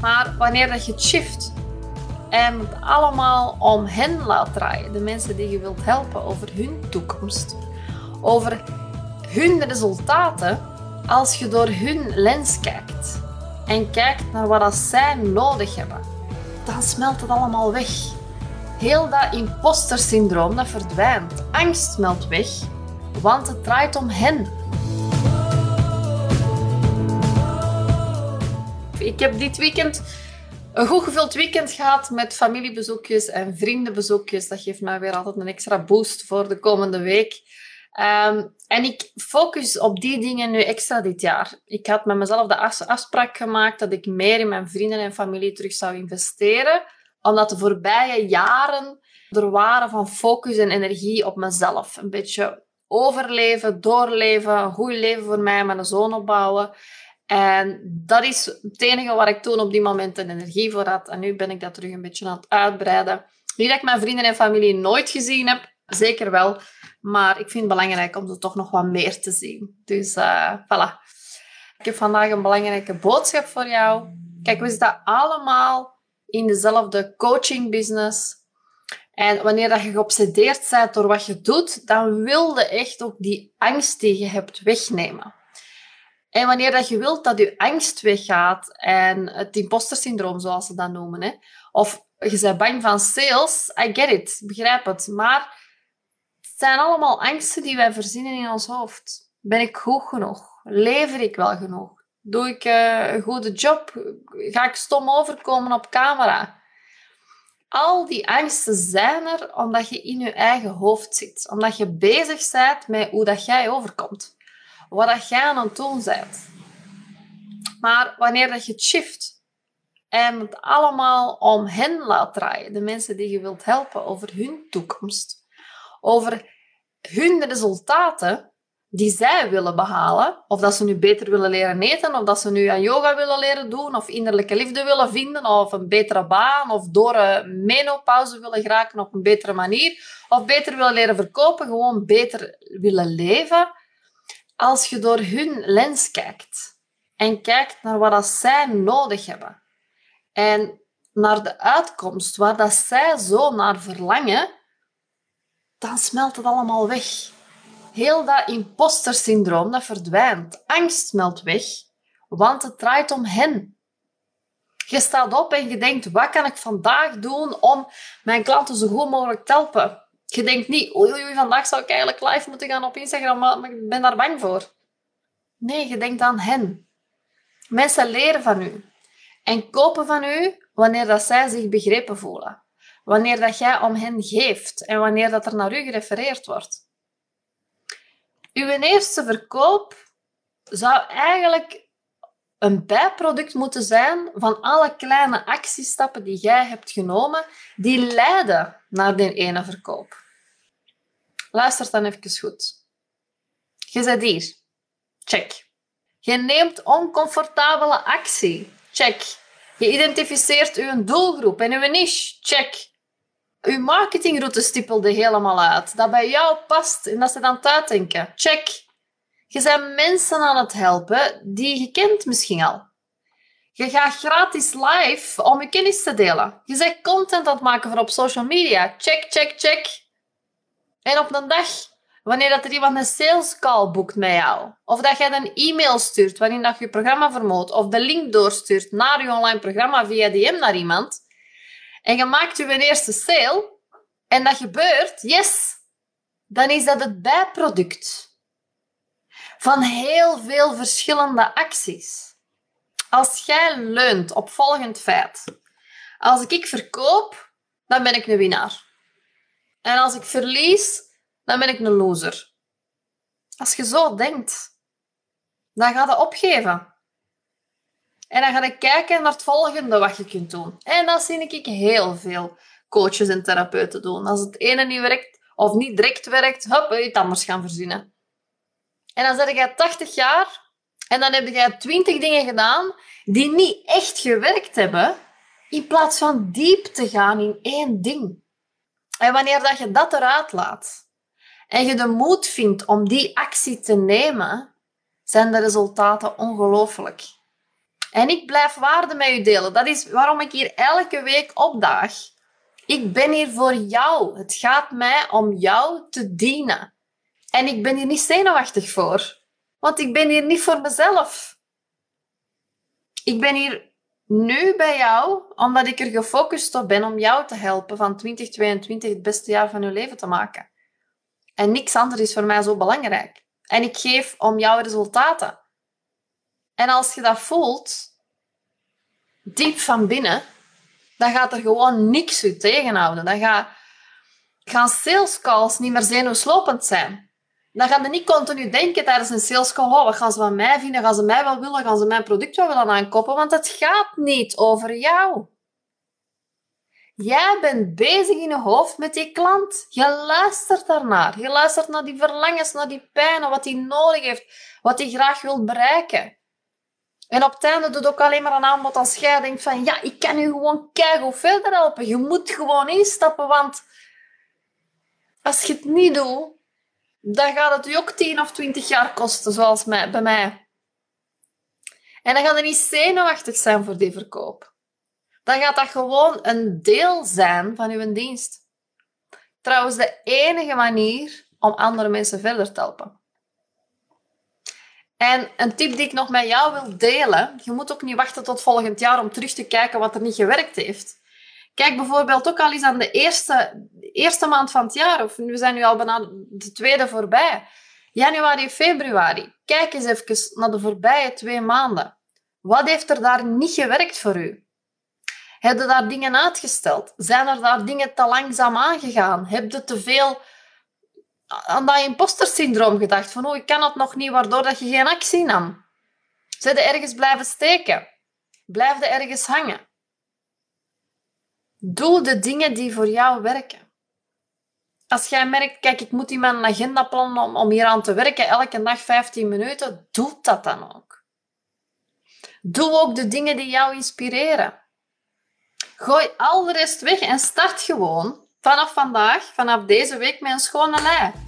Maar wanneer dat je het shift en het allemaal om hen laat draaien, de mensen die je wilt helpen over hun toekomst, over hun resultaten, als je door hun lens kijkt en kijkt naar wat dat zij nodig hebben, dan smelt het allemaal weg. Heel dat imposter-syndroom dat verdwijnt. Angst smelt weg, want het draait om hen. Ik heb dit weekend een goed gevuld weekend gehad met familiebezoekjes en vriendenbezoekjes. Dat geeft mij weer altijd een extra boost voor de komende week. Ehm, en ik focus op die dingen nu extra dit jaar. Ik had met mezelf de afspraak gemaakt dat ik meer in mijn vrienden en familie terug zou investeren, omdat de voorbije jaren er waren van focus en energie op mezelf. Een beetje overleven, doorleven, een goed leven voor mij, mijn zoon opbouwen. En dat is het enige waar ik toen op die momenten energie voor had. En nu ben ik dat terug een beetje aan het uitbreiden. Niet dat ik mijn vrienden en familie nooit gezien heb, zeker wel. Maar ik vind het belangrijk om er toch nog wat meer te zien. Dus uh, voilà. Ik heb vandaag een belangrijke boodschap voor jou. Kijk, we zitten allemaal in dezelfde coaching business. En wanneer dat je geobsedeerd bent door wat je doet, dan wil je echt ook die angst die je hebt wegnemen. En wanneer dat je wilt dat je angst weggaat en het imposter-syndroom, zoals ze dat noemen, hè, of je bent bang van sales, I get it, begrijp het. Maar het zijn allemaal angsten die wij verzinnen in ons hoofd. Ben ik goed genoeg? Lever ik wel genoeg? Doe ik uh, een goede job? Ga ik stom overkomen op camera? Al die angsten zijn er omdat je in je eigen hoofd zit. Omdat je bezig bent met hoe dat jij overkomt wat dat jij aan het doen bent. Maar wanneer dat je het shift en het allemaal om hen laat draaien, de mensen die je wilt helpen over hun toekomst, over hun resultaten die zij willen behalen, of dat ze nu beter willen leren eten, of dat ze nu aan yoga willen leren doen, of innerlijke liefde willen vinden, of een betere baan, of door een menopauze willen geraken op een betere manier, of beter willen leren verkopen, gewoon beter willen leven, als je door hun lens kijkt en kijkt naar wat dat zij nodig hebben en naar de uitkomst waar dat zij zo naar verlangen, dan smelt het allemaal weg. Heel dat imposter-syndroom dat verdwijnt. Angst smelt weg, want het draait om hen. Je staat op en je denkt, wat kan ik vandaag doen om mijn klanten zo goed mogelijk te helpen? Je denkt niet, oei, vandaag zou ik eigenlijk live moeten gaan op Instagram, maar ik ben daar bang voor. Nee, je denkt aan hen. Mensen leren van u en kopen van u wanneer dat zij zich begrepen voelen. Wanneer dat jij om hen geeft en wanneer dat er naar u gerefereerd wordt. Uw eerste verkoop zou eigenlijk een bijproduct moeten zijn van alle kleine actiestappen die jij hebt genomen, die leiden naar die ene verkoop. Luister dan even goed. Je zit hier. Check. Je neemt oncomfortabele actie. Check. Je identificeert uw doelgroep en uw niche. Check. Uw marketingroute stippelde helemaal uit. Dat bij jou past en dat ze dan uitdenken. Check. Je bent mensen aan het helpen die je kent misschien al. Je gaat gratis live om je kennis te delen. Je bent content aan het maken voor op social media. Check, check, check. En op een dag, wanneer dat er iemand een sales call boekt met jou, of dat jij een e-mail stuurt waarin dat je je programma vermoot, of de link doorstuurt naar je online programma via DM naar iemand, en je maakt je eerste sale, en dat gebeurt, yes, dan is dat het bijproduct van heel veel verschillende acties. Als jij leunt op volgend feit. Als ik verkoop, dan ben ik een winnaar. En als ik verlies, dan ben ik een loser. Als je zo denkt, dan ga je opgeven. En dan ga je kijken naar het volgende wat je kunt doen. En dat zie ik heel veel coaches en therapeuten doen. Als het ene niet werkt, of niet direct werkt, hup, iets anders gaan verzinnen. En dan zet jij 80 jaar en dan heb jij 20 dingen gedaan die niet echt gewerkt hebben, in plaats van diep te gaan in één ding. En wanneer dat je dat eruit laat en je de moed vindt om die actie te nemen, zijn de resultaten ongelooflijk. En ik blijf waarde met u delen. Dat is waarom ik hier elke week opdaag. Ik ben hier voor jou. Het gaat mij om jou te dienen. En ik ben hier niet zenuwachtig voor. Want ik ben hier niet voor mezelf. Ik ben hier nu bij jou omdat ik er gefocust op ben om jou te helpen van 2022 het beste jaar van je leven te maken. En niks anders is voor mij zo belangrijk. En ik geef om jouw resultaten. En als je dat voelt, diep van binnen, dan gaat er gewoon niks u tegenhouden. Dan gaan sales calls niet meer zenuwslopend zijn. Dan gaan ze niet continu denken tijdens een sales call, oh, wat gaan ze van mij vinden? Gaan ze mij wel willen? Gaan ze mijn product wel willen aankopen? Want het gaat niet over jou. Jij bent bezig in je hoofd met die klant. Je luistert daarnaar. Je luistert naar die verlangens, naar die pijn, wat hij nodig heeft, wat hij graag wil bereiken. En op het einde doet ook alleen maar een aanbod als jij denkt van ja, ik kan u gewoon kijken verder helpen. Je moet gewoon instappen, want als je het niet doet, dan gaat het u ook 10 of 20 jaar kosten, zoals bij mij. En dan gaat er niet zenuwachtig zijn voor die verkoop. Dan gaat dat gewoon een deel zijn van uw dienst. Trouwens, de enige manier om andere mensen verder te helpen. En een tip die ik nog met jou wil delen, je moet ook niet wachten tot volgend jaar om terug te kijken wat er niet gewerkt heeft. Kijk bijvoorbeeld ook al eens aan de eerste, eerste maand van het jaar, of we zijn nu al bijna de tweede voorbij. Januari, februari. Kijk eens even naar de voorbije twee maanden. Wat heeft er daar niet gewerkt voor u? Heb je daar dingen uitgesteld? Zijn er daar dingen te langzaam aangegaan? Heb je te veel aan dat imposter-syndroom gedacht. Van, oh, ik kan het nog niet, waardoor dat je geen actie nam. Zijn er ergens blijven steken? Blijf er ergens hangen? Doe de dingen die voor jou werken. Als jij merkt, kijk, ik moet in mijn agenda plannen om, hier aan te werken, elke dag 15 minuten, doe dat dan ook. Doe ook de dingen die jou inspireren. Gooi al de rest weg en start gewoon vanaf vandaag, vanaf deze week, met een schone lei.